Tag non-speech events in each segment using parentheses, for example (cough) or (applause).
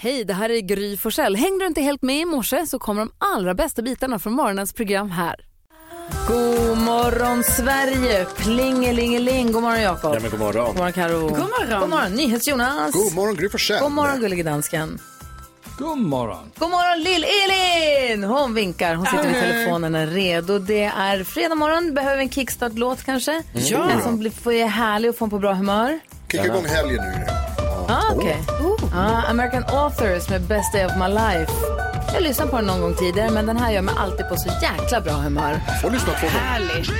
Hej, det här är Gry Forssell. Hängde du inte helt med i morse så kommer de allra bästa bitarna från morgonens program här. God morgon Sverige! Plingelingeling. God morgon Jakob. Ja, men god morgon. God morgon Karo. God morgon. God morgon NyhetsJonas. God morgon Gry Forssell. God morgon gullige dansken. God morgon. God morgon Lill-Elin! Hon vinkar, hon sitter vid telefonen är redo. Det är fredag morgon, behöver en kickstart-låt kanske? Ja. En som blir, får är härlig och får en på bra humör. Kicka igång helgen nu. Ah, okej. Ah, American Authors med Best Day of My Life. Jag har lyssnat på den någon gång tidigare men den här gör mig alltid på så jäkla bra humör. Får lyssna två gånger. Härligt.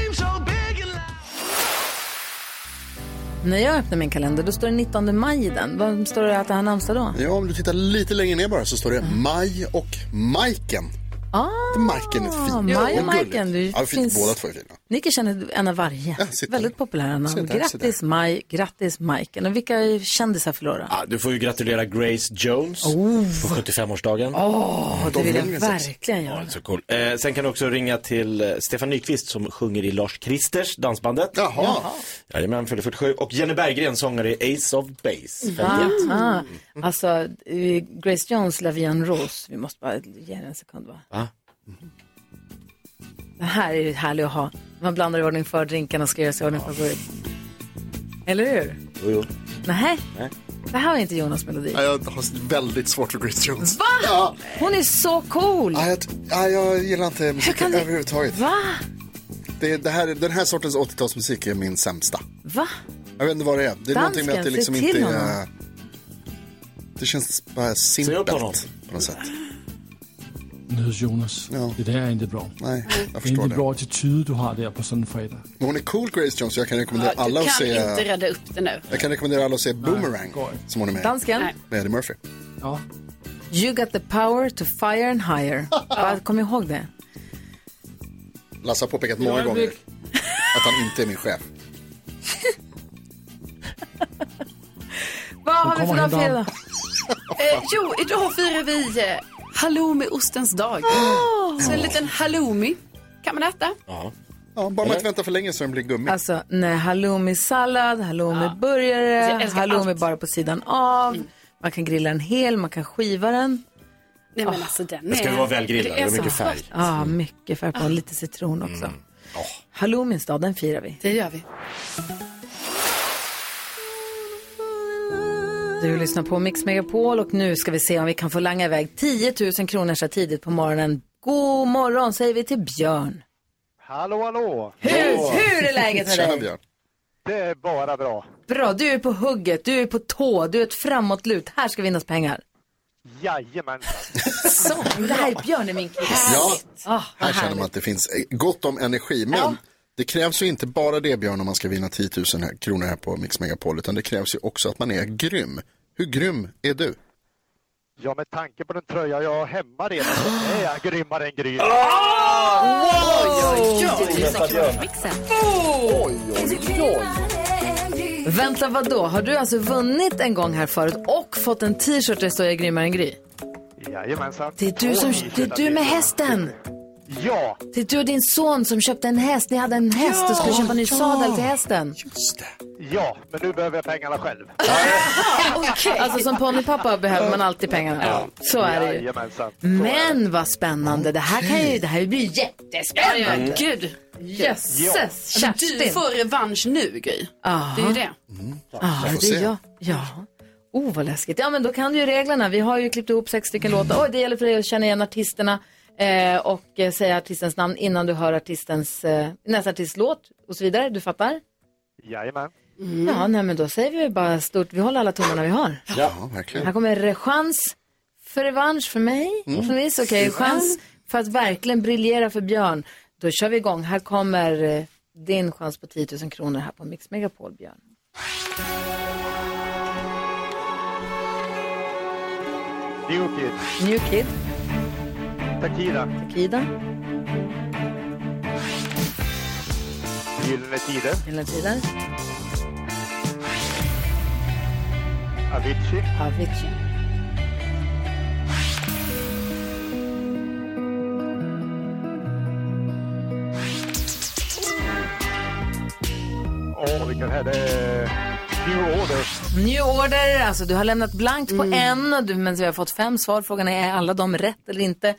När jag öppnar min kalender då står det 19 maj i den. Vad står det att det har namnsdag då? Ja, om du tittar lite längre ner bara så står det Maj och Majken. Ah, Majken är fin. Maj och gulligt. Majken. Du, Ja, finns... Båda två är fina. Nicky känner en av varje. Ja. Väldigt populära namn. Grattis. Maj, grattis Majken. Och vilka kändisar förlorar? Ja, du får ju gratulera Grace Jones på 75-årsdagen. Åh, det vill jag verkligen göra. Så cool. eh, sen kan du också ringa till eh, Stefan Nyqvist som sjunger i Lars Kristers dansbandet. Jaha. Jajamän, fyller 47. Och Jenny Berggren, sångare i Ace of Base. 51. Ah, alltså, eh, Grace Jones, La Vie en Rose. Vi måste bara ge den en sekund va? Va? Den här är ju härlig att ha. Man blandar i ordning för drinkarna och ska göra sig i ordning för att gå ut. Eller hur? Jo, jo. Nej. Nej. Det här var inte Jonas melodi. Ja, jag har väldigt svårt för Grace Jones. Va? Ja, Hon är så cool! ja, jag, ja, jag gillar inte musik du- överhuvudtaget. Va? Det, det här, den här sortens 80-talsmusik är min sämsta. Va? Jag vet inte vad det är. Det är någonting med att det Dansken, liksom inte honom. är... Det känns bara simpelt på något sätt. Nyhets Jonas, Ja. det där är inte bra. Nej, jag Det är förstår inte det. bra attityd du har där på sådan en fredag. Men hon är cool Grace Jones, så jag kan rekommendera Ja, alla du att kan se... inte rädda upp det nu. Jag kan rekommendera alla att se Boomerang, går som hon är med Dansken? Nej. med Eddie Murphy. Ja. You got the power to fire and hire. (laughs) Va, Kom ihåg det. Lasse har påpekat många gånger att han inte är min chef. Vad har vi för dag fredag? Eh, jo, idag firar vi eh, halloumi-ostens dag. Så en liten halloumi kan man äta. Ja. Ja, bara man inte väntar för länge så den blir gummi. Alltså, nej, halloumi-sallad, halloumi-burgare, älskar halloumi allt. bara på sidan av. Man kan grilla den hel, man kan skiva den. Nej men alltså den är... Ska vara välgrillad, det är mycket färg. Ja, mycket färg på, lite citron också. Halloumis dag, den firar vi. Det gör vi. Du lyssnar på Mix Megapol och nu ska vi se om vi kan få langa iväg 10 000 kronor så tidigt på morgonen. God morgon säger vi till Björn. Hallå, hallå! Hur, hur är läget med Tjena dig? Björn. Det är bara bra. Bra, du är på hugget, du är på tå, du är ett framåtlut. Här ska vinnas pengar. Jajamensan. (laughs) Så, det här är Björn är min kille. Ja, Ah, vad här känner härligt. man att det finns eh, gott om energi. Men det krävs ju inte bara det Björn om man ska vinna 10 000 här- kronor här på Mix Megapol. Utan det krävs ju också att man är grym. Hur grym är du? Ja, med tanke på den tröja jag har hemma redan så är jag grymmare än Gry. Vänta, vad då? Har du alltså vunnit en gång här förut och fått en t-shirt där det står jag är grymmare än Gry? Jajamensan. Det är du, som, det är du med hästen. Ja, Det är du och din son som köpte en häst. Ni hade en häst och skulle köpa en ny sadel till hästen. ja, men nu behöver jag pengarna själv. (laughs) Alltså som ponnypappa behöver man alltid pengarna. Så är det ju. Men vad spännande. Det här kan ju, det här blir jättespännande. Gud. Jösses, Alltså, du Kerstin. får revansch nu Gry. Det är ju det. Ja, får det är jag. Ja. Oh, vad läskigt. Ja, men då kan du ju reglerna. Vi har ju klippt ihop sex stycken låtar. Oj, det gäller för dig att känna igen artisterna eh, och eh, säga artistens namn innan du hör artistens, eh, nästa artists låt och så vidare. Du fattar? Jajamän. Ja, nej, men då säger vi bara stort. Vi håller alla tummarna vi har. Ja, verkligen. Här kommer chans för revansch för mig. Mm. Okej, chans för att verkligen briljera för Björn. Då kör vi igång. Här kommer eh, din chans på 10 000 kronor här på Mix Megapol, Björn. New Kid. New Kid, Takida. Kida, Gyllene Tider. hela tiden. Avicii. Avicii. Åh, vilken är New Order. New Order, alltså du har lämnat blankt på en, och du, men vi har fått fem svar. Frågan är, är alla de rätt eller inte?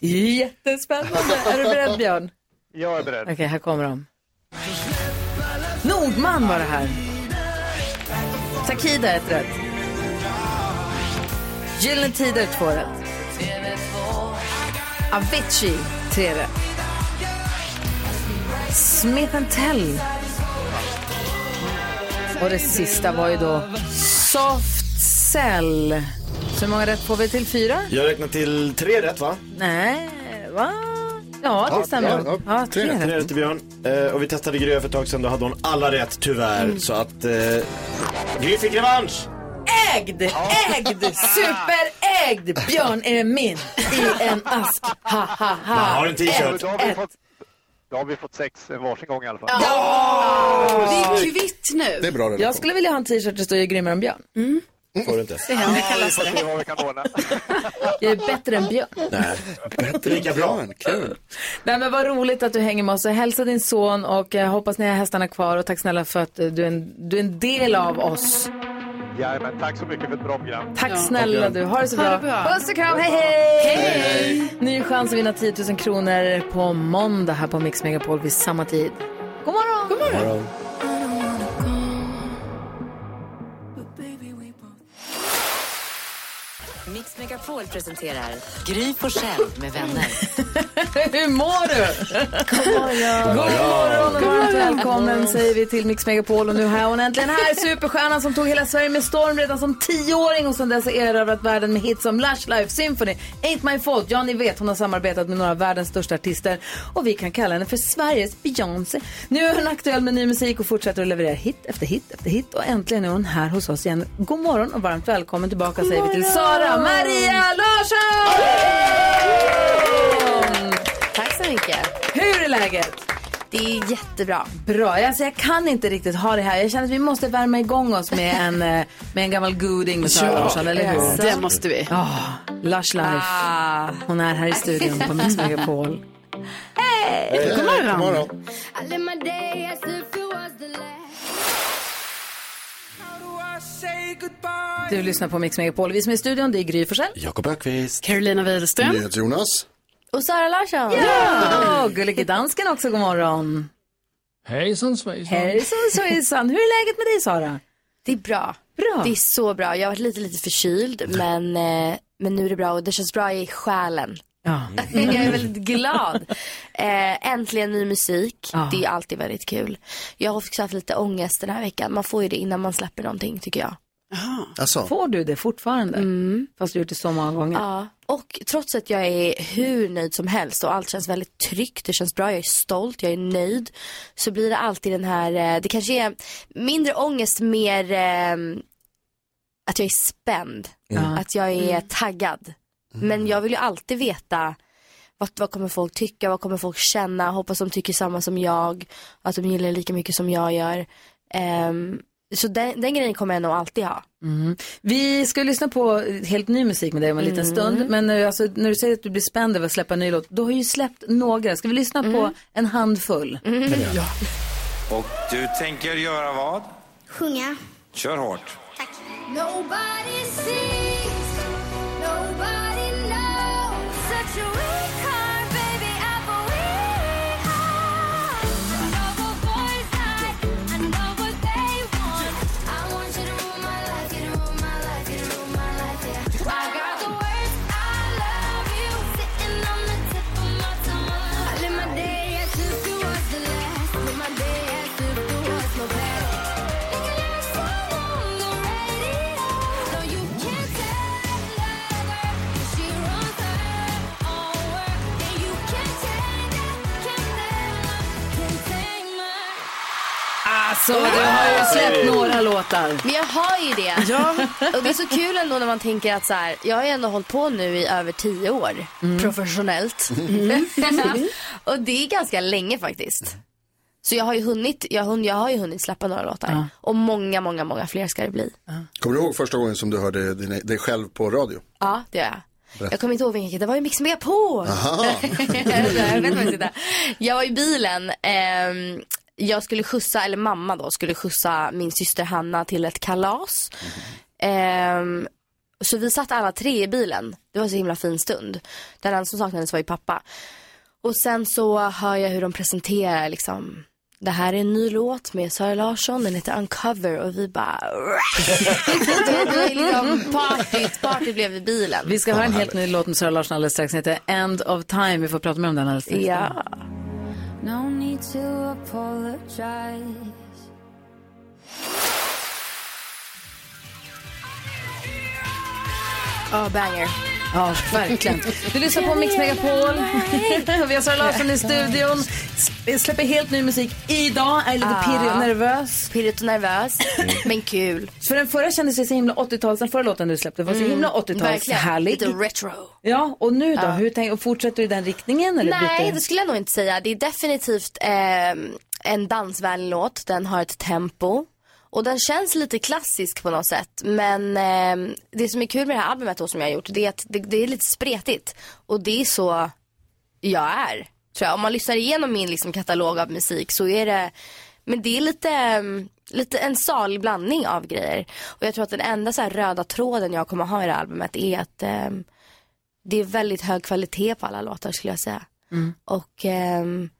Jättespännande. är du beredd Björn? Jag är beredd. Okej, här kommer de. Nordman var det här. Takida ett rätt. Gyllene Tider två rätt. Avicii tre rätt. Smith Tell. Och det sista var ju då Soft Cell. Så hur många rätt får vi till fyra? Jag räknar till tre rätt va? Nej, va? Ja, det Ja, stämmer. ja, Ja, ja, tre tre rätt. Tre rätt till Björn. Eh, och vi testade Gry för ett tag sedan, då hade hon alla rätt tyvärr. Så att eh, Gry fick revansch. Ägd, ägd, superägd. Björn är min i en ask. Ha, ha, Jag ha. har en t-shirt. Då har vi fått, då har vi fått sex en varsin gång i alla fall. Vi är kvitt nu. Det är bra Jag relation. skulle vilja ha en t-shirt där det står jag är grymmare än Björn. Får du inte. Det händer, Vi får det. se vad vi kan ordna. (laughs) Jag är bättre än Björn. Nej. Bättre Lika bra. Björn, Kul. Nej, men vad roligt att du hänger med oss. Hälsa din son och jag hoppas ni har hästarna kvar. Och tack snälla för att eh, du är en, du är en del av oss. Jajamän, tack så mycket för ett bra program. Tack snälla du. Ha det så bra. Puss och kram. Hej, hej! Ny chans att vinna 10 000 kronor på måndag här på Mix Megapol vid samma tid. God morgon! God morgon. Mix Megapol presenterar Gry Forssell med vänner. (laughs) Hur mår du? God morgon. God morgon och varmt välkommen säger vi till Mix Megapol. Och nu är hon äntligen här, superstjärnan som tog hela Sverige med storm redan som tioåring och sedan dess har erövrat världen med hits som Lush Life Symphony, Ain't My Fault. Ja, ni vet, hon har samarbetat med några av världens största artister och vi kan kalla henne för Sveriges Beyoncé. Nu är hon aktuell med ny musik och fortsätter att leverera hit efter hit efter hit och äntligen är hon här hos oss igen. God morgon och varmt välkommen tillbaka säger vi till Sara Maria Larsson! Tack så mycket. Hur är läget? Det är jättebra. Bra, alltså jag kan inte riktigt ha det här. Jag känner att vi måste värma igång oss med en, eh, med en gammal goding med Sara Larsson, eller hur? Det måste vi. Ja, Lush Life. Hon är här i studion på Mix (laughs) Megapol. Hej, God morgon. God morgon. Du lyssnar på Mix Megapol. Vi som är i studion, det är Gry Forssell. Jakob Ökvist. Carolina Widerström. Jonas. Och Sara Larsson. Ja, gullige dansken också, god morgon. Hejsan svejsan. Hejsan svejsan. Hur är läget med dig Sara? Det är bra. Bra. Det är så bra. Jag har varit lite, lite förkyld, men, eh, men nu är det bra och det känns bra i själen. Ja. Jag är väldigt glad. Eh, äntligen ny musik. Ja. Det är alltid väldigt kul. Jag har också haft lite ångest den här veckan. Man får ju det innan man släpper någonting tycker jag. Alltså, Får du det fortfarande? Fast du har gjort det så många gånger. Ja, och trots att jag är hur nöjd som helst och allt känns väldigt tryggt, det känns bra, jag är stolt, jag är nöjd. Så blir det alltid den här, eh, det kanske är mindre ångest, mer eh, att jag är spänd. Att jag är taggad. Men jag vill ju alltid veta vad, vad kommer folk tycka, vad kommer folk känna, hoppas de tycker samma som jag, att de gillar lika mycket som jag gör. Ehm, så den, den grejen kommer jag nog alltid ha. Vi ska lyssna på helt ny musik med dig om en liten stund. Men eh, alltså, när du säger att du blir spänd över att släppa en ny låt, du har ju släppt några. Ska vi lyssna på en handfull? Och du tänker göra vad? Sjunga. Kör hårt. Nobody sees, Alltså, du har ju släppt några låtar. Men jag har ju det. Ja. Och det är så kul ändå när man tänker att så här, jag har ju ändå hållit på nu i över tio år, professionellt. (laughs) och det är ganska länge faktiskt. Så jag har ju hunnit, jag, har- jag har ju hunnit släppa några låtar. Och många, många, många fler ska det bli. kommer du ihåg första gången som du hörde din, dig själv på radio? Ja, det gör jag. Jag kommer inte ihåg vilken, det var ju Mix Megapol. (laughs) Jag, vet faktiskt inte. jag var i bilen ehm, jag skulle skjutsa, eller mamma då, skulle skjutsa min syster Hanna till ett kalas. Ehm, så vi satt alla tre i bilen. Det var så himla fin stund. Den enda som saknades var ju pappa. Och sen så hör jag hur de presenterar liksom det här är en ny låt med Sara Larsson, den heter Uncover och vi bara... (laughs) liksom partyt, partyt blev i bilen. Vi ska höra en helt ny låt med Sara Larsson alldeles strax. Den heter End of Time. Vi får prata mer om den alldeles strax. Ja. No need to apologize. Ja, banger. Ja, verkligen. Du lyssnar på Mix Megapol. (laughs) Vi har Sara Larsson i studion. S- Släpper helt ny musik idag. Är lite pirrig och nervös. Pirrigt och nervös, men kul. För den förra kändes ju så himla 80-tals, den förra låten du släppte var så himla 80-tals Mm, Verkligen. härlig. Lite retro. Ja, och nu då? Hur tänk, och fortsätter du i den riktningen? Eller Nej, byter? det skulle jag nog inte säga. Det är definitivt eh, en dansvänlig låt. Den har ett tempo. Och den känns lite klassisk på något sätt. Men eh, det som är kul med det här albumet då som jag har gjort, det är att det, det är lite spretigt. Och det är så jag är. Tror jag. Om man lyssnar igenom min liksom, katalog av musik så är det, men det är lite, eh, lite en salig blandning av grejer. Och jag tror att den enda så röda tråden jag kommer ha i det här albumet är att eh, det är väldigt hög kvalitet på alla låtar skulle jag säga. Mm. Och ehm,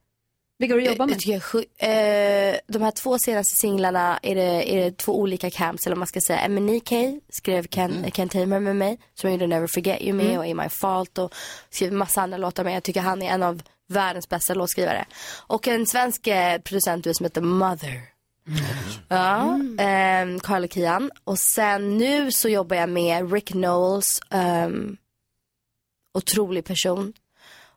Vilka har du jobbat med? jag eh, de här två senaste singlarna är det, är det två olika camps, eller vad man ska säga. Eminike skrev Ken, Ken Tamer med mig, som gjorde Never Forget You med Mm. och In My Fault och skrev massa andra låtar med. Jag tycker han är en av världens bästa låtskrivare. Och en svensk eh, producent som heter Mother. Ja, ehm, Carl och Kian. Och sen nu så jobbar jag med Rick Knowles, ehm, otrolig person.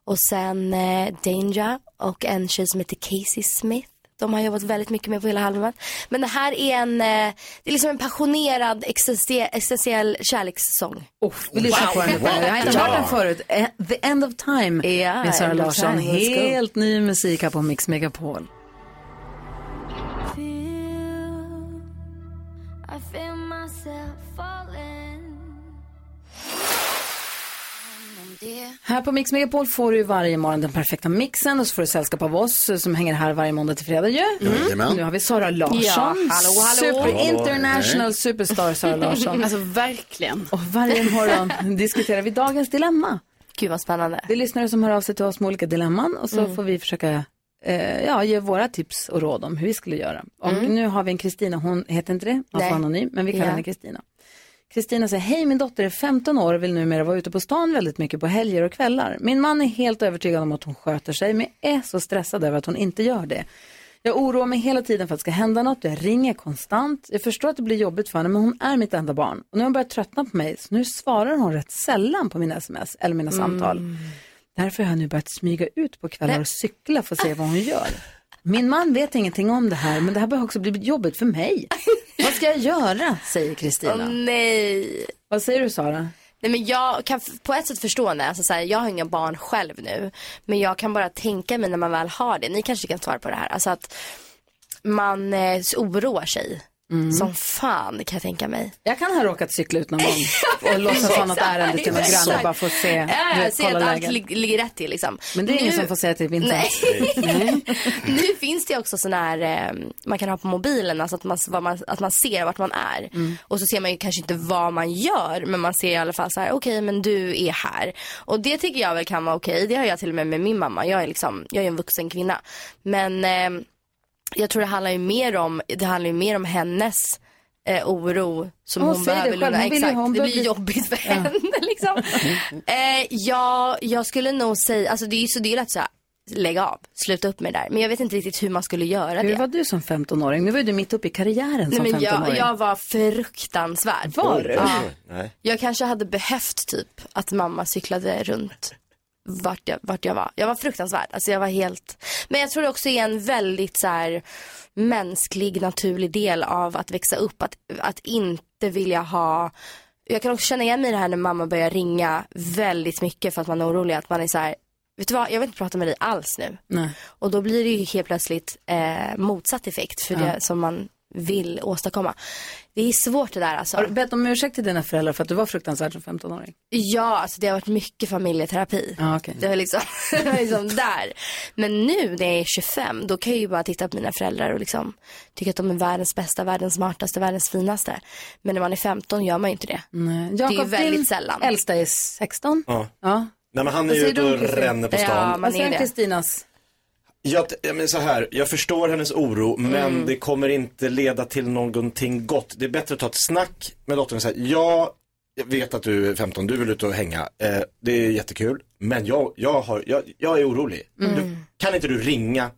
Och sen eh, Danger och en tjej som heter Casey Smith. De har jobbat väldigt mycket med på hela albumet. Men det här är en, eh, det är liksom en passionerad existentie- existentiell kärlekssång. Uff, vi lyssnar på den. Jag har inte hört den förut. Eh, The End of Time Ja, med Sara Larsson. Helt ny musik här på Mix Megapol. Feel, I feel myself falling. Här på Mix Megapol får du ju varje morgon den perfekta mixen och så får du sällskap av oss eh, som hänger här varje måndag till fredag ju. Jajamän. Nu har vi Sara Larsson. Ja, hallå, hallå. Super Hallå. international superstar Sara (laughs) Larsson. Alltså verkligen. Och varje morgon diskuterar vi dagens dilemma. Gud vad spännande. Det är lyssnare som hör av sig till oss med olika dilemman och så Mm. får vi försöka eh, ja, ge våra tips och råd om hur vi skulle göra. Och nu har vi en Kristina, hon heter inte det, hon Mm. Får anonym, men vi kallar Ja. henne Kristina. Kristina säger, hej min dotter är 15 år och vill numera vara ute på stan väldigt mycket på helger och kvällar. Min man är helt övertygad om att hon sköter sig, men är så stressad över att hon inte gör det. Jag oroar mig hela tiden för att det ska hända något, jag ringer konstant. Jag förstår att det blir jobbigt för henne, men hon är mitt enda barn. Och nu har hon börjat tröttna på mig, så nu svarar hon rätt sällan på mina sms eller mina samtal. Därför har jag nu börjat smyga ut på kvällar och cykla för att se vad hon gör. Min man vet ingenting om det här, men det här börjar också bli jobbigt för mig. Vad ska jag göra, säger Kristina. Åh nej. Vad säger du, Sara? Nej men jag kan på ett sätt förstå henne. Alltså, så här, jag har inga barn själv nu. Men jag kan bara tänka mig när man väl har det. Ni kanske kan svara på det här. Alltså att man eh, oroar sig. Som fan kan jag tänka mig. Jag kan ha råkat cykla ut någon gång (laughs) och låtsas ha något ärende till någon granne bara för att se, Ja, kolla att allt läget. lig- ligger rätt till liksom. Men det är ingen Nu- som får säga till Vincent. Nej. (laughs) (laughs) nu finns det också sån här, eh, man kan ha på mobilen, alltså att man, vad man, att man ser vart man är. Mm. Och så ser man ju kanske inte vad man gör, men man ser i alla fall så här, okej men du är här. Och det tycker jag väl kan vara okej, det har jag till och med med min mamma. Jag är liksom, jag är en vuxen kvinna. Men eh, jag tror det handlar ju mer om, det handlar ju mer om hennes eh, oro som Hon hon, behöver lugna. Exakt, hon det blir bli- jobbigt för (laughs) henne liksom. eh, ja, jag skulle nog säga, alltså det är ju så det är lätt så här, lägga av, sluta upp med det där. Men jag vet inte riktigt hur man skulle göra Hur det. var du som 15-åring? Nu var ju du mitt uppe i karriären Nej, som men 15-åring. jag, jag var fruktansvärd. Var du? Ja. Jag kanske hade behövt typ att mamma cyklade runt vart jag, vart jag var. Jag var fruktansvärd. Alltså jag var helt... Men jag tror det också är en väldigt så här mänsklig, naturlig del av att växa upp. Att, att inte vilja ha... Jag kan också känna igen mig i det här när mamma börjar ringa väldigt mycket för att man är orolig. Att man är så här, vet du vad, jag vill inte prata med dig alls nu. Nej. Och då blir det ju helt plötsligt eh, motsatt effekt för det som man vill åstadkomma. Det är svårt det där alltså. Har du bett om ursäkt till dina föräldrar för att du var fruktansvärd som 15-åring? Ja, alltså det har varit mycket familjeterapi. Ja, okej. Det var liksom, (laughs) det var liksom där. Men nu när jag är 25, då kan jag ju bara titta på mina föräldrar och liksom tycka att de är världens bästa, världens smartaste, världens finaste. Men när man är 15 gör man ju inte det. Nej. det är ju Jakob, väldigt sällan. äldsta är 16. Ja. Ja. Nej men han är ju ute du, och ränner på Ja, stan. man Vad säger. Kristinas? Jag, jag, men så här, jag förstår hennes oro men Mm. det kommer inte leda till någonting gott. Det är bättre att ta ett snack med dottern och säga ja, jag vet att du är 15, du vill ut och hänga. Eh, det är jättekul, men jag, jag, har, jag, jag är orolig. Mm. Du, kan inte du ringa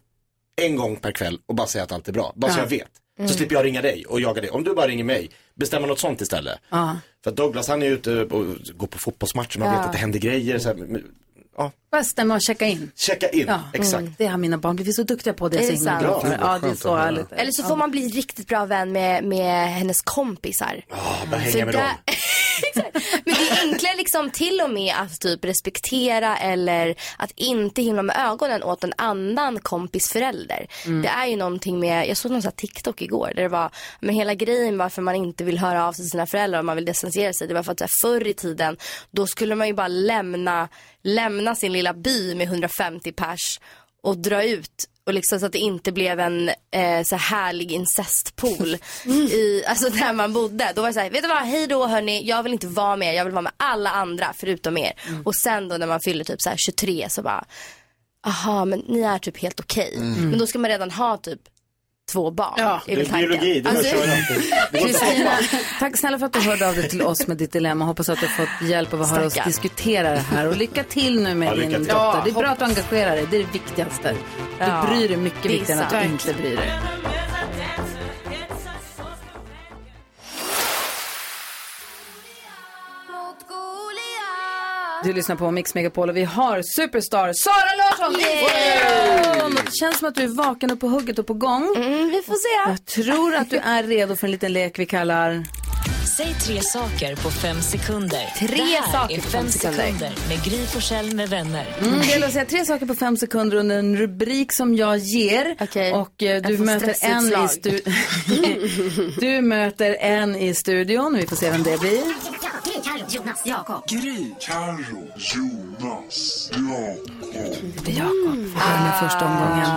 en gång per kväll och bara säga att allt är bra? Bara så jag vet. Så slipper jag ringa dig och jaga dig. Om du bara ringer mig, bestämma något sånt istället. Ja. För Douglas han är ute och går på fotbollsmatcher, man Ja. vet att det händer grejer. Så här, men- ja, Bara stämma och checka in. checka in, Ja. exakt. Det har mina barn blivit så duktiga på. Det Är är det så för. Vad Ja, det är så härligt. Eller så får man bli riktigt bra vän med, med hennes kompisar. Ja, bara För hänga med dem. (laughs) Men det är enklare liksom till och med att typ respektera eller att inte himla med ögonen åt en annan kompis förälder. Det är ju någonting med, jag såg någon sån här TikTok igår där det var, men hela grejen varför man inte vill höra av sig till sina föräldrar och man vill distansera sig. Det var för att så här, förr i tiden då skulle man ju bara lämna, lämna sin lilla by med 150 pers och dra ut och liksom så att det inte blev en eh, så här härlig incestpool i, alltså där man bodde. Då var det så här, vet du vad, hej då hörni, jag vill inte vara med, jag vill vara med alla andra förutom er. Och sen då när man fyller typ så här 23 så bara, aha men ni är typ helt okej. Men då ska man redan ha typ två barn. Ja, Det är väl är biologi, det Alltså-. Det Kristina, tack snälla för att du hörde av dig till oss med ditt dilemma. Hoppas att du har fått hjälp av att höra oss diskutera det här. Och lycka till nu med Ja, din dotter. Det är bra att du engagerar dig, det är det viktigaste. Du Ja, bryr dig mycket det viktigare än att du inte bryr dig. Du lyssnar på Mix Megapol och vi har superstar Sara Larsson! Wow! Det känns som att du är vaken och på hugget och på gång. Mm, vi får se. Jag tror att du är redo för en liten lek vi kallar... Säg tre saker på fem sekunder. Tre det här saker är på fem fem sekunder. sekunder med Gry Forssell med vänner. Mm, det gäller att säga tre saker på fem sekunder under en rubrik som jag ger. Okej. Och eh, du möter en i studion. (laughs) du möter en i studion. Vi får se vem det blir. Det är Jakob. Vi börjar med första omgången.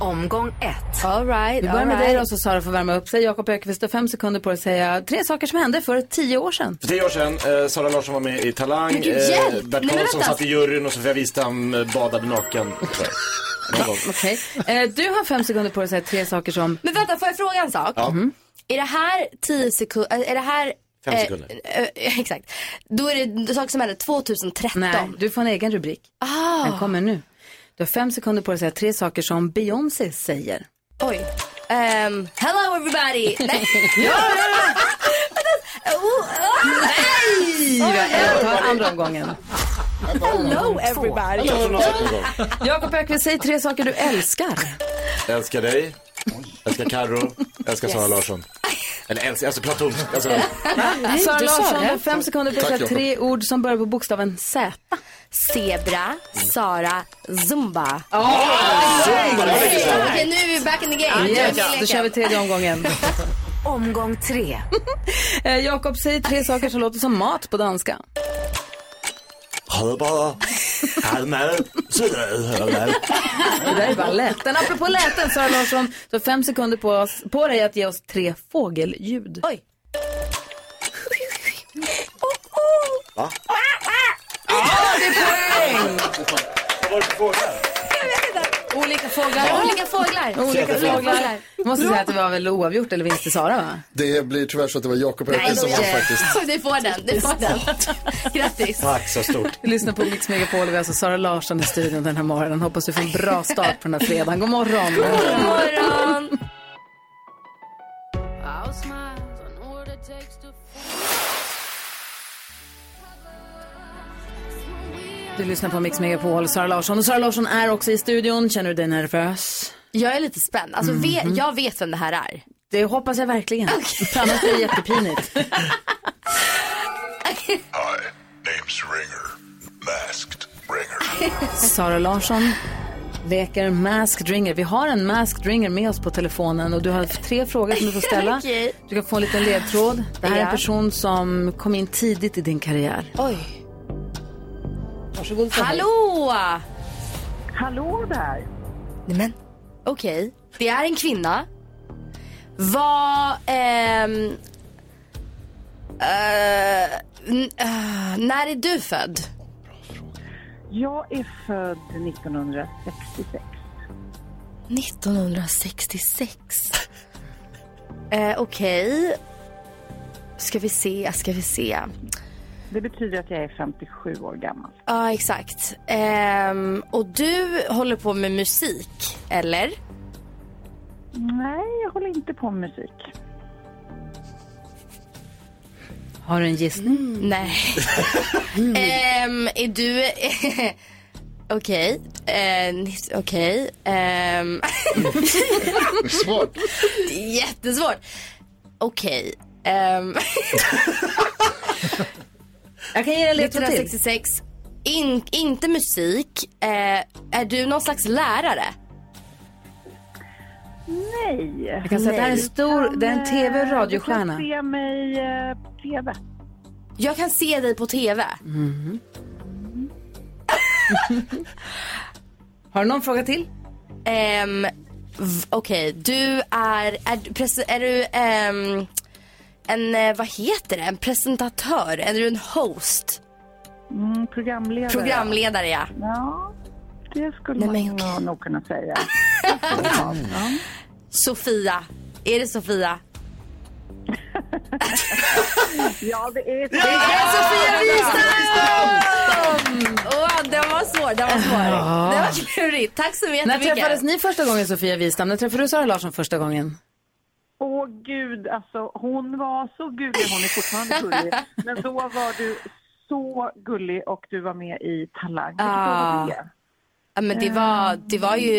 Omgång ett. All right, Vi börjar all med dig right. då så Sara får värma upp sig. Jakob Ökvist har fem sekunder på dig att säga tre saker som hände för tio år sedan. För tio år sedan, eh, Sara Larsson var med i Talang, gud, eh! Bert Karlsson satt i juryn och Sofia Wistam eh, badade naken. (laughs) Okej. Eh, du har fem sekunder på dig att säga tre saker som... Men vänta, får jag fråga en sak? Ja. Är det här 10 sekunder, är det här... Fem eh, sekunder. eh, (laughs) exakt. Då är det saker som hände 2013. Nej, du får en egen rubrik. Ah, Den kommer nu. Du har fem sekunder på dig att säga tre saker som Beyoncé säger. oj. Ehm, hello everybody! (laughs) Nej. Oh, ah, Nej! Jag tar andra omgången. hello everybody! Jag. Jakob Ökvist, säg tre saker du älskar. Älskar dig, älskar Carro, älskar Sara Larsson. Eller älskar, alltså platoniskt. Alltså, Sara du sa Larsson, fem sekunder på att tre ord som börjar på bokstaven Z. Zebra, Sara, Zumba. Zumba, lite så. Okej, nu är vi back in the game. Yes, i då kör vi tredje omgången. Omgång tre. (laughs) Eh, Jakob, säg tre saker som låter som mat på danska. Hörbar, halmad, södrar, Det där är bara läten. Apropå läten, Sara Larsson, du har fem sekunder på, oss, på dig att ge oss tre fågelljud. Oj. Va? Det är poäng! Vad var det för fåglar? Olika fåglar. Olika fåglar. Olika fåglar. Jag måste säga att det var väl oavgjort eller vinst till Sara va? Det blir tyvärr så att det var Jakob Öqvist som vann faktiskt. (laughs) Du får den, du får den. Grattis. Tack så stort. Vi lyssnar på Mix Megapol och vi har alltså Sara Larsson i studion den här morgonen. Hoppas du får en bra start på den här fredagen. God morgon! God morgon. Du lyssnar på Mix Megapol, Sara Larsson. Och Sara Larsson är också i studion. Känner du dig nervös? Jag är lite spänd. Alltså, ve- jag vet vem det här är. Det hoppas jag verkligen. (laughs) För Annars blir det jättepinigt. (laughs) Hi, name's Ringer. Masked Ringer. Sara Larsson, leker Masked Ringer. Vi har en Masked Ringer med oss på telefonen och du har tre frågor som du får ställa. (laughs) Okej. Du kan få en liten ledtråd. Det här är en person som kom in tidigt i din karriär. Oj. Varsågod. säg hej. Hallå! Hallå där. Nej men, okej. Det är en kvinna. Vad, ehm... eh, eh, när är du född? Jag är född 1966. 1966. Eh, okej. Ska vi se, ska vi se. Det betyder att jag är 57 år gammal. Ja, exakt. Ehm, och du håller på med musik, eller? Nej, jag håller inte på med musik. Har du en gissning? Nej. (laughs) Ehm, är du... (laughs) Okej. Eh, Okej. Ehm, (laughs) Svårt. jättesvårt. Okej. Ehm, Jag kan ge dig en ledtråd till. 1966. In, inte musik. Eh, är du någon slags lärare? Nej. Jag kan säga att det här är en stor, det är en tv och radiostjärna. Du kan se mig eh, på tv. Jag kan se dig på tv. (laughs) Har du någon fråga till? V- Okej, du är... Är, är du ehm, en... eh, Vad heter det? En presentatör? Är du en host? Mm, programledare. Programledare, ja. Ja, det skulle Nej, man okej. nog- kunna säga. (laughs) Sofia. Är det Sofia? (laughs) Ja, det är Det är Sofia Wistam! Åh, den var svår, den var svår. Det var klurigt. Tack så När jättemycket. träffades ni första gången Sofia Wistam? När träffade du Sara Larsson första gången? Åh gud, alltså hon var så gullig. Hon är fortfarande gullig. (laughs) Men då var du så gullig och du var med i Talang. Det? Ja, men det var, det var ju...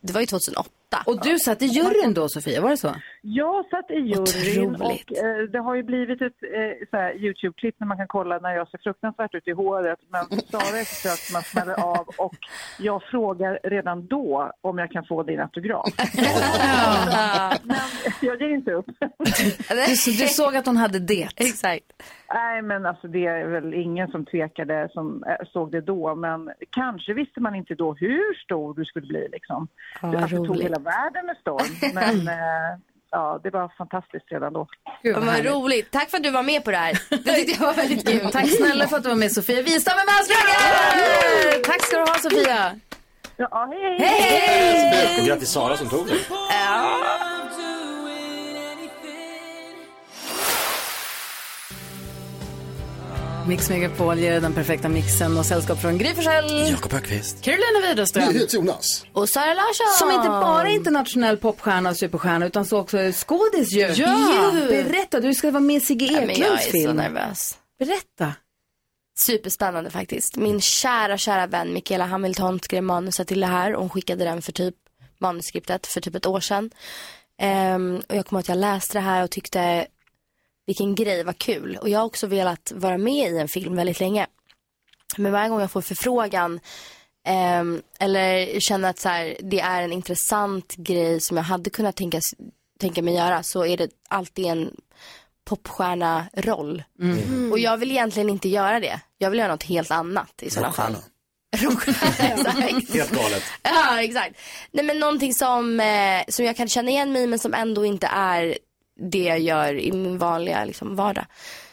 Det var ju 2008. Och du satt i juryn då Sofia, var det så? Jag satt i juryn Otroligt. och eh, det har ju blivit ett eh, så Youtube-klipp när man kan kolla när jag ser fruktansvärt ut i håret. Men Sara är försökt man smäller av och jag frågar redan då om jag kan få din autograf. (laughs) men jag ger inte upp. (laughs) Du, du såg att hon hade det. Exakt. Nej, men alltså det är väl ingen som tvekade som eh, såg det då. Men kanske visste man inte då hur stor du skulle bli liksom. Ja, du vad alltså, tog hela världen med storm. (laughs) Men eh, ja, det var fantastiskt redan då. Gud, Vad härligt. roligt. Tack för att du var med på det här. (laughs) Det tyckte jag var väldigt kul. Tack snälla för att du var med Sofia Wistam med Maskrocken! Tack ska du ha Sofia! Ja, hej, hej! Och grattis Sara som tog den. Mix Megapol ger den perfekta mixen och sällskap från Gry Forssell. Jakob Högqvist. Carolina Widerström. Jonas. Och Sara Larsson. Som inte bara är internationell popstjärna och superstjärna utan så också är skådis ju. Ja. Berätta, du ska vara med i Sigge Ja, men jag Eklunds är så film. nervös. Berätta. Superspännande faktiskt. Min kära, kära vän Michaela Hamilton skrev manuset till det här och hon skickade den för typ manuskriptet för typ ett år sedan. Ehm, och jag kommer att jag läste det här och tyckte vilken grej, vad kul. Och jag har också velat vara med i en film väldigt länge. Men varje gång jag får förfrågan ehm, eller känner att så här, det är en intressant grej som jag hade kunnat tänka, tänka mig göra så är det alltid en popstjärna-roll. Och jag vill egentligen inte göra det. Jag vill göra något helt annat i sådana fall. (laughs) (laughs) Helt galet. Ja, exakt. Nej, men någonting som, eh, som jag kan känna igen mig i, men som ändå inte är det jag gör i min vanliga liksom, vardag.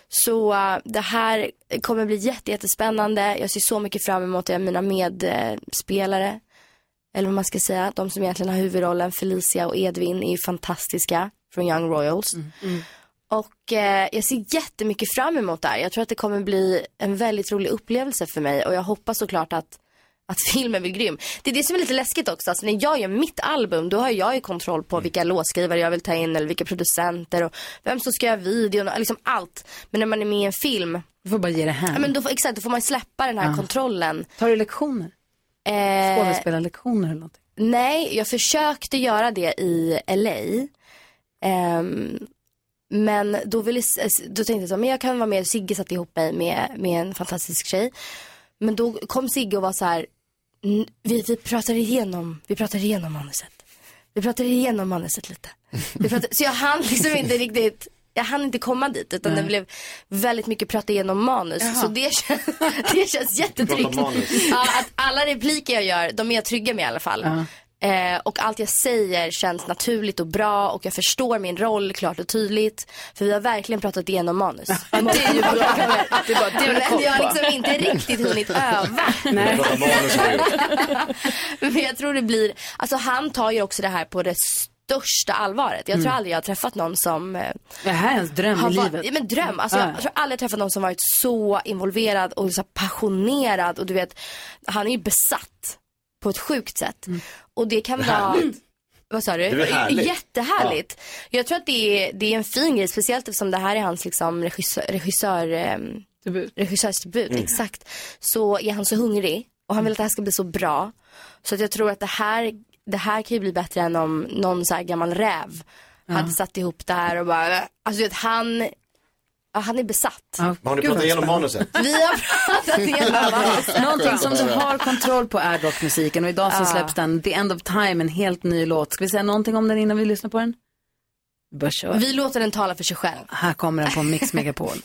Så eh, det här kommer bli jätte, jättespännande. Jag ser så mycket fram emot det. Mina medspelare, eller vad man ska säga, de som egentligen har huvudrollen, Felicia och Edvin, är fantastiska från Young Royals. Och eh, jag ser jättemycket fram emot det här. Jag tror att det kommer bli en väldigt rolig upplevelse för mig och jag hoppas såklart att, att (laughs) filmen blir grym. Det är det som är lite läskigt också. Alltså, när jag gör mitt album då har jag ju kontroll på vilka låtskrivare jag vill ta in eller vilka producenter och vem som ska göra videon och liksom allt. Men när man är med i en film, Du får bara ge det här. ja, men då, får- exakt, då får man släppa den här Ja. kontrollen. Tar du lektioner? Eh, Skådespelarlektioner eller någonting? Nej, jag försökte göra det i LA. Ehm, men då, ville, då tänkte jag så, men jag kan vara med, Sigge satte ihop mig med, med en fantastisk tjej. Men då kom Sigge och var så här, Mm, Vi, vi pratar igenom, vi pratar igenom manuset. Vi pratar igenom manuset lite. Vi pratar, så jag hann liksom inte (laughs) riktigt, jag hann inte komma dit utan det blev väldigt mycket prata igenom manus. Jaha. Så det, kän, (laughs) det känns jättetryggt. Ja, att alla repliker jag gör, de är jag trygga med i alla fall. Eh, och allt jag säger känns naturligt och bra och jag förstår min roll klart och tydligt. För vi har verkligen pratat igenom manus. (laughs) Det är ju bra. Det är bara det du Men jag har har liksom inte riktigt hunnit öva. (laughs) Nej. Har. (laughs) Men jag tror det blir, alltså han tar ju också det här på det största allvaret. Jag tror aldrig jag har träffat någon som eh, Det här är ens dröm har i livet. ja, men dröm. Alltså, jag, Ja. jag tror aldrig jag träffat någon som varit så involverad och så passionerad och du vet, han är ju besatt på ett sjukt sätt. Och det kan vara vad sa du? Det är? Jättehärligt. Jag tror att det är, det är en fin grej, speciellt eftersom det här är hans liksom, regissör, regissör, ehm, Debut. regissörsdebut. Mm. Exakt. Så är han så hungrig och han vill att det här ska bli så bra. Så att jag tror att det här, det här kan ju bli bättre än om någon så här gammal räv hade satt ihop det här och bara, alltså vet han, ja, han är besatt. Ja. Har ni pratat igenom manuset? Vi har pratat (laughs) igenom manus. Någonting som du har kontroll på är rockmusiken och idag så Ja. släpps den The End of Time, en helt ny låt. Ska vi säga någonting om den innan vi lyssnar på den? Kör. Vi låter den tala för sig själv. Här kommer den på Mix (laughs) Megapol.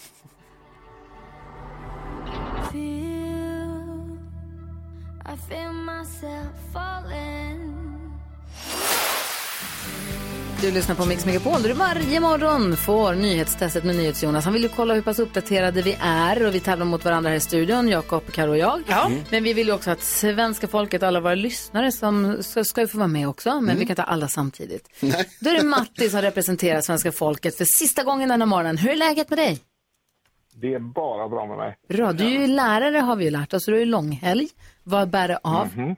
I feel myself falling. Du lyssnar på Mix Megapol där du varje morgon får nyhetstestet med NyhetsJonas. Han vill ju kolla hur pass uppdaterade vi är och vi tävlar mot varandra här i studion, Jakob, Karo och jag. Ja. Men vi vill ju också att svenska folket, alla våra lyssnare som ska, ska ju få vara med också, men vi kan ta alla samtidigt. Då är det Matti som representerar svenska folket för sista gången denna morgon. Hur är läget med dig? Det är bara bra med mig. Bra, du är ju lärare har vi ju lärt oss, så du är ju långhelg. Vad bär det av?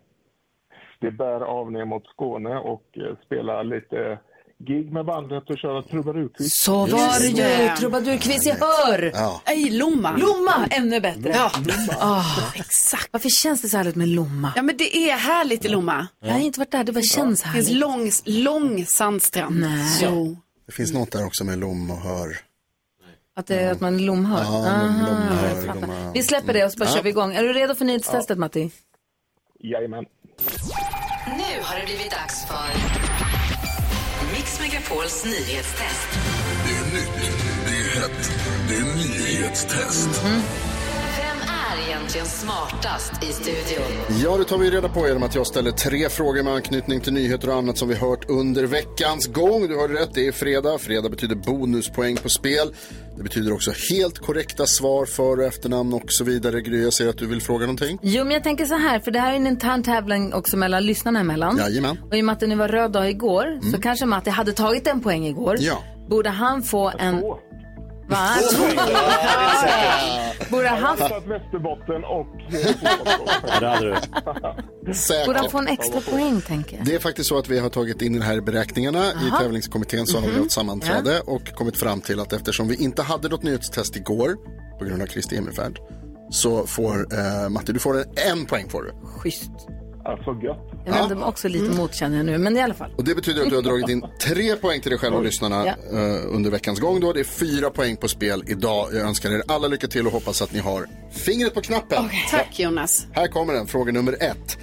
Det bär av ner mot Skåne och eh, spelar lite gig med bandet och köra trubaduquiz. Så var det ju, det. trubadurquiz, jag hör! Ja. Nej, Lomma. Lomma, ännu bättre. Ja, Ah, exakt. Varför känns det så härligt med Lomma? ja, men det är härligt i Lomma. Jag har inte varit där, det bara känns Det finns härligt. lång, lång sandstrand. Nej. Jo. Det finns något där också med lom och hör. Att, det, att man är lomhörd? Ja, lom- Aha, lomhörd, jag fattar. lomma- Vi släpper det och så bara Ja. kör vi igång. Är du redo för nyhetstestet Matti? Jajamän. Nu har det blivit dags för Megapols nyhetstest. Det är nytt, det är hett, det är nyhetstest. Är egentligen smartast i studion? Ja, det tar vi reda på genom att jag ställer tre frågor med anknytning till nyheter och annat som vi hört under veckans gång. Du hörde rätt, det är fredag. Fredag betyder bonuspoäng på spel. Det betyder också helt korrekta svar, för och efternamn och så vidare. Gry, jag ser att du vill fråga någonting. Jo, men jag tänker så här, för det här är en intern tävling också mellan lyssnarna emellan. Jajamän. Och i och med att det nu var röd dag igår, så kanske Matti hade tagit en poäng igår. Ja. Borde han få en... Två. Va? (laughs) Borde han, Västerbotten och eh. Ja, det hade du. borde han Säkert. få en extra poäng, tänker jag? Det är faktiskt så att vi har tagit in det här i beräkningarna. I tävlingskommittén så har vi haft sammanträde och kommit fram till att eftersom vi inte hade något nyhetstest igår på grund av Kristi himmelfärd så får eh, Matti, du får en, en poäng får du. Schysst. Alltså gött. Jag vänder mig också lite mot känner jag nu, men i alla fall. Och det betyder att du har dragit in tre poäng till dig själv och lyssnarna Ja. eh, under veckans gång. Då. Det är fyra poäng på spel idag. Jag önskar er alla lycka till och hoppas att ni har fingret på knappen. Tack Jonas. Här kommer den, fråga nummer ett.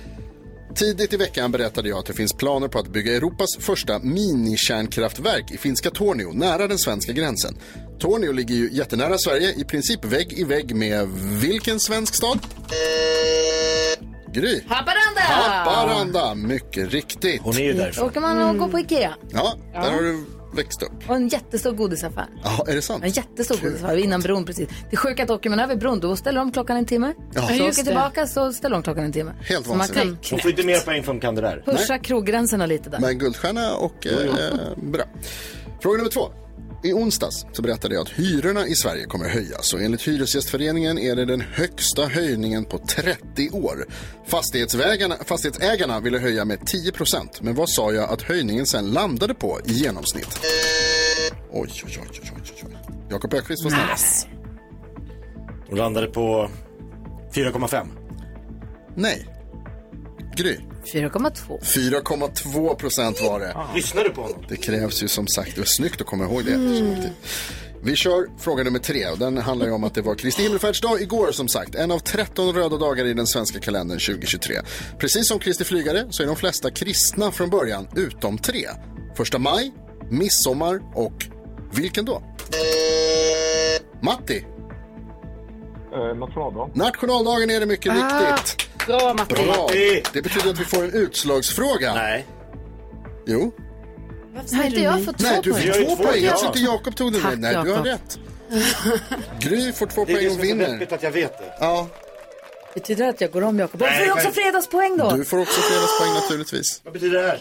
Tidigt i veckan berättade jag att det finns planer på att bygga Europas första minikärnkraftverk i finska Tornio, nära den svenska gränsen. Tornio ligger ju jättenära Sverige, i princip vägg i vägg med vilken svensk stad? Gry. Haparanda! Haparanda, mycket riktigt. Hon är ju därifrån. Åker man och går på Ikea. Ja, där har du växt upp. Och en jättestor godisaffär. Ja, är det sant? En jättestor godisaffär innan bron precis. Det sjuka är att åker man över bron då ställer de klockan en timme. Ja. Så åker tillbaka så ställer de klockan en timme. Helt så man kan vansinnigt. Hon får inte mer poäng för hon kan det där. pusha kroggränserna lite där. Men guldstjärna och eh, bra. Fråga nummer två. I onsdags så berättade jag att hyrorna i Sverige kommer att höjas och enligt Hyresgästföreningen är det den högsta höjningen på 30 år. Fastighetsägarna, fastighetsägarna ville höja med 10% men vad sa jag att höjningen sen landade på i genomsnitt? Oj, oj, oj, oj, oj. Jakob Öqvist var snabbast. Hon landade på 4,5. Nej. Gry. 4,2. 4,2 procent var det. Lyssnar du på honom? Det krävs ju som sagt, det var snyggt att komma ihåg det. Viktigt. Vi kör fråga nummer tre och den handlar ju om att det var Kristi himmelfärdsdag igår som sagt. En av 13 röda dagar i den svenska kalendern 2023. Precis som Kristi flygare så är de flesta kristna från början utom tre. Första maj, midsommar och vilken då? Matti, Eh, nationaldag. nationaldagen är det mycket Ah, riktigt. Bra Matti. Bra. Det betyder att vi får en utslagsfråga. Nej. Jo. Har inte jag fått två Nej, du poäng? fick två poäng. Jag ja. tyckte Jakob tog den. Tack, Nej, du har Jakob. rätt. Gry får två Det är poäng det och som är så vinner. deppigt att jag vet det. Ja, Betyder det att jag går om Jakob? Och Nej, får jag också fredagspoäng då? du får också fredagspoäng naturligtvis. Vad betyder det här?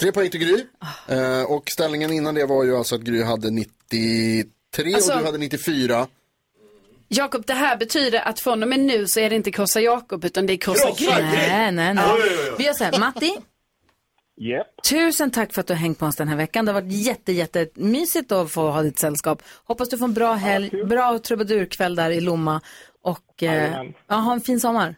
Tre poäng till Gry. Eh, och ställningen innan det var ju alltså att Gry hade 93 Alltså- och du hade 94. Jakob, det här betyder att från och med nu så är det inte krossa Jakob utan det är krossa Gry. Nej, nej, nej. Vi gör så här, Matti, Japp. tusen tack för att du har hängt på oss den här veckan. Det har varit jätte, jätte mysigt att få ha ditt sällskap. Hoppas du får en bra helg, bra trubadurkväll där i Lomma och eh, ja, ha en fin sommar.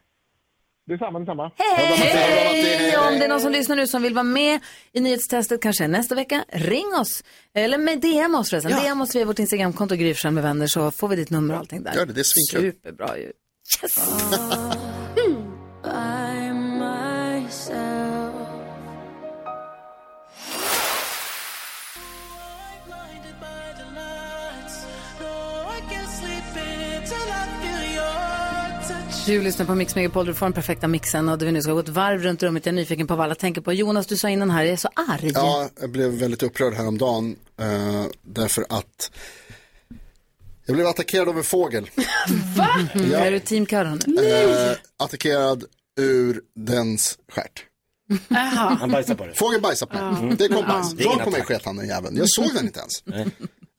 Detsamma, detsamma. Hej! Om det är någon som lyssnar nu som vill vara med i nyhetstestet kanske nästa vecka, ring oss. Eller med DM oss förresten. DM oss via vårt Instagramkonto Gry Forssell med vänner så får vi ditt nummer och allting där. Gör det, det är svinkul. Superbra ju. Yes! (laughs) Du lyssnar på Mix Megapol, du får den perfekta mixen och vi nu ska gå ett varv runt rummet. Jag är nyfiken på vad alla tänker på. Jonas, du sa innan här, jag är så arg. Ja, jag blev väldigt upprörd häromdagen eh, därför att jag blev attackerad av en fågel. (laughs) Mm, Ja. Är du team Karo nu? Eh, attackerad ur dens stjärt. Han bajsar på det. Fågeln bajsade på mig. Det kom bajs. Det Rakt på mig sket han den jäveln. Jag såg den inte ens.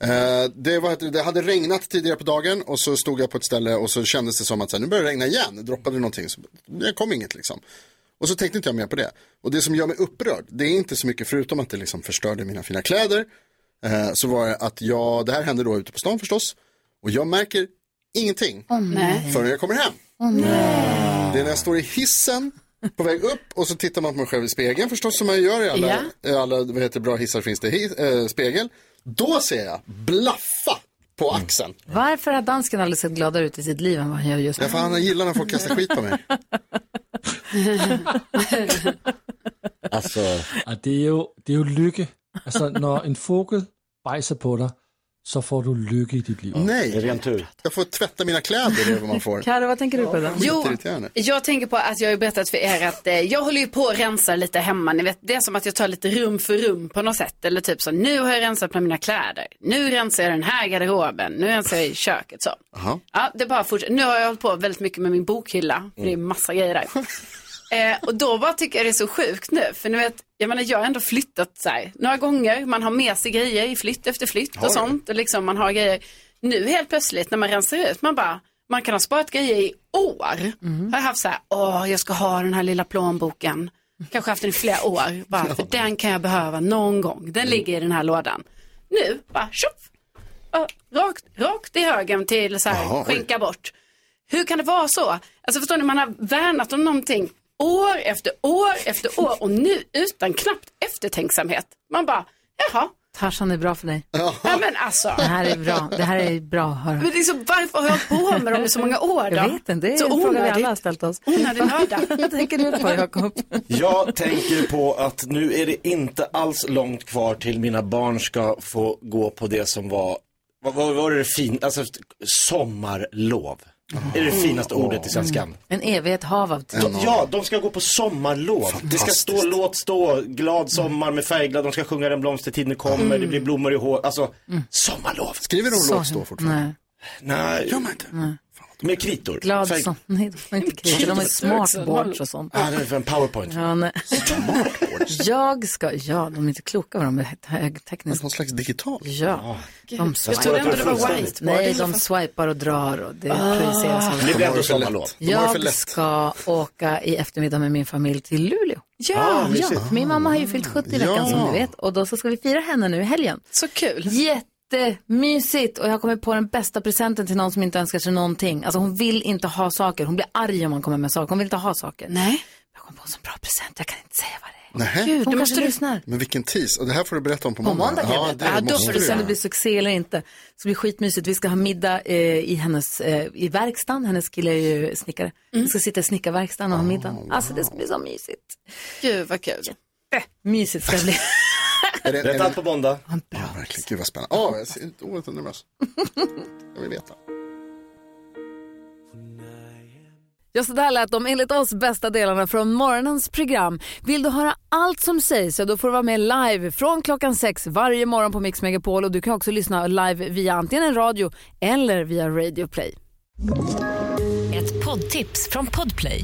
Eh, det, var, det hade regnat tidigare på dagen och så stod jag på ett ställe och så kändes det som att så här, nu börjar det regna igen. Droppade någonting. Så, det kom inget liksom. Och så tänkte inte jag mer på det. Och det som gör mig upprörd, det är inte så mycket förutom att det liksom förstörde mina fina kläder. Eh, så var det att jag, det här hände då ute på stan förstås. Och jag märker ingenting Nej. förrän jag kommer hem. Det är när jag står i hissen på väg upp och så tittar man på mig själv i spegeln förstås som man gör i alla, i alla vad heter, bra hissar finns det hi, eh, spegel. Då ser jag blaffa på axeln. Varför har dansken aldrig sett gladare ut i sitt liv än vad han gör just nu? Ja, för han gillar när folk kastar skit på mig. (laughs) Alltså, Ja, det är ju, det är ju lycka. Alltså när en fågel bajsar på dig så får du lycka i ditt liv. det är Nej, ren tur. jag får tvätta mina kläder, det är vad man får. (laughs) Karo, vad tänker du på det? Jo, jag tänker på att jag har berättat för er att eh, jag håller ju på att rensa lite hemma. Ni vet, det är som att jag tar lite rum för rum på något sätt. Eller typ så, nu har jag rensat bland mina kläder. Nu rensar jag den här garderoben. Nu rensar jag i köket så. Ja, det bara fortsätter. Nu har jag hållit på väldigt mycket med min bokhylla. Det är massa grejer där. (laughs) Eh, och då bara tycker jag det är så sjukt nu. För ni vet, jag menar jag har ändå flyttat så här, några gånger. Man har med sig grejer i flytt efter flytt Har och sånt. Och liksom man har grejer. Nu helt plötsligt när man rensar ut, man bara, man kan ha sparat grejer i år. Har jag haft så här, åh jag ska ha den här lilla plånboken. Kanske haft den i flera år. Bara, för den kan jag behöva någon gång. Den ligger i den här lådan. Nu, bara tjoff. Rakt, rakt i högen till så här, Jaha, oj. skänka bort. Hur kan det vara så? Alltså förstår ni, man har värnat om någonting år efter år efter år och nu utan knappt eftertänksamhet. Man bara, jaha, Tarzan är bra för dig. ja men alltså. Det här är bra. Det här är bra att höra. Men liksom, varför har jag på med dem i så många år då? Jag vet inte, det är en så fråga vi alla har onödigt. ställt oss. Onödig nörda. (laughs) Vad tänker du på Jakob? Jag tänker på att nu är det inte alls långt kvar till mina barn ska få gå på det som var, vad vad var det fin, alltså sommarlov. Är det det finaste ordet i svenskan? En evighet hav av tid. Ja, de ska gå på sommarlov. Det ska stå låt stå, glad sommar med färgglad, de ska sjunga den blomstertid nu kommer, det blir blommor i hår. Alltså, sommarlov. Skriver de Så- låt stå fortfarande? Nej, Nej, Gör man inte? Med kritor. glad Färg- som... (laughs) Nej, de har inte kritor. De har smartboards och sånt. Ja, det är för en powerpoint. Ja, nej. (laughs) Jag ska... Ja, de är inte kloka vad de är högtekniskt. Någon slags digital? Ja, de Jag trodde ändå det var whiteboard. Nej, de swipar och drar och det projiceras. Det blir ändå sommarlov. Jag ska åka i eftermiddag med min familj till Luleå. Ja, Ja, min mamma har ju fyllt 70 i veckan Ja. som du vet och då så ska vi fira henne nu i helgen. så kul. Jättemysigt och jag kommer på den bästa presenten till någon som inte önskar sig någonting. Alltså hon vill inte ha saker, hon blir arg om man kommer med saker, hon vill inte ha saker. Nej. Jag kom på en så bra present, jag kan inte säga vad det är. Nähä. Gud, Hon du kanske måste lyssna. Men vilken tease. Och det här får du berätta om på På måndag. måndag kan jag berätta. Ja, då får du se om det blir succé eller inte. Det ska bli skitmysigt. Vi ska ha middag eh, i hennes eh, i verkstaden. Hennes kille är ju snickare. Vi ska sitta i snickarverkstaden och ha middag. Alltså det ska bli så mysigt. Gud vad kul. Mysigt ska det bli. Är det, är allt på måndag. ja, verkligen. Gud vad spännande. Ja, jag ser oerhört nervös. (laughs) Jag vill veta. Ja, så där lät de enligt oss bästa delarna från morgonens program. Vill du höra allt som sägs så då får du vara med live från klockan sex varje morgon på Mix Megapol och du kan också lyssna live via antingen en radio eller via Radio Play. Ett poddtips från Podplay.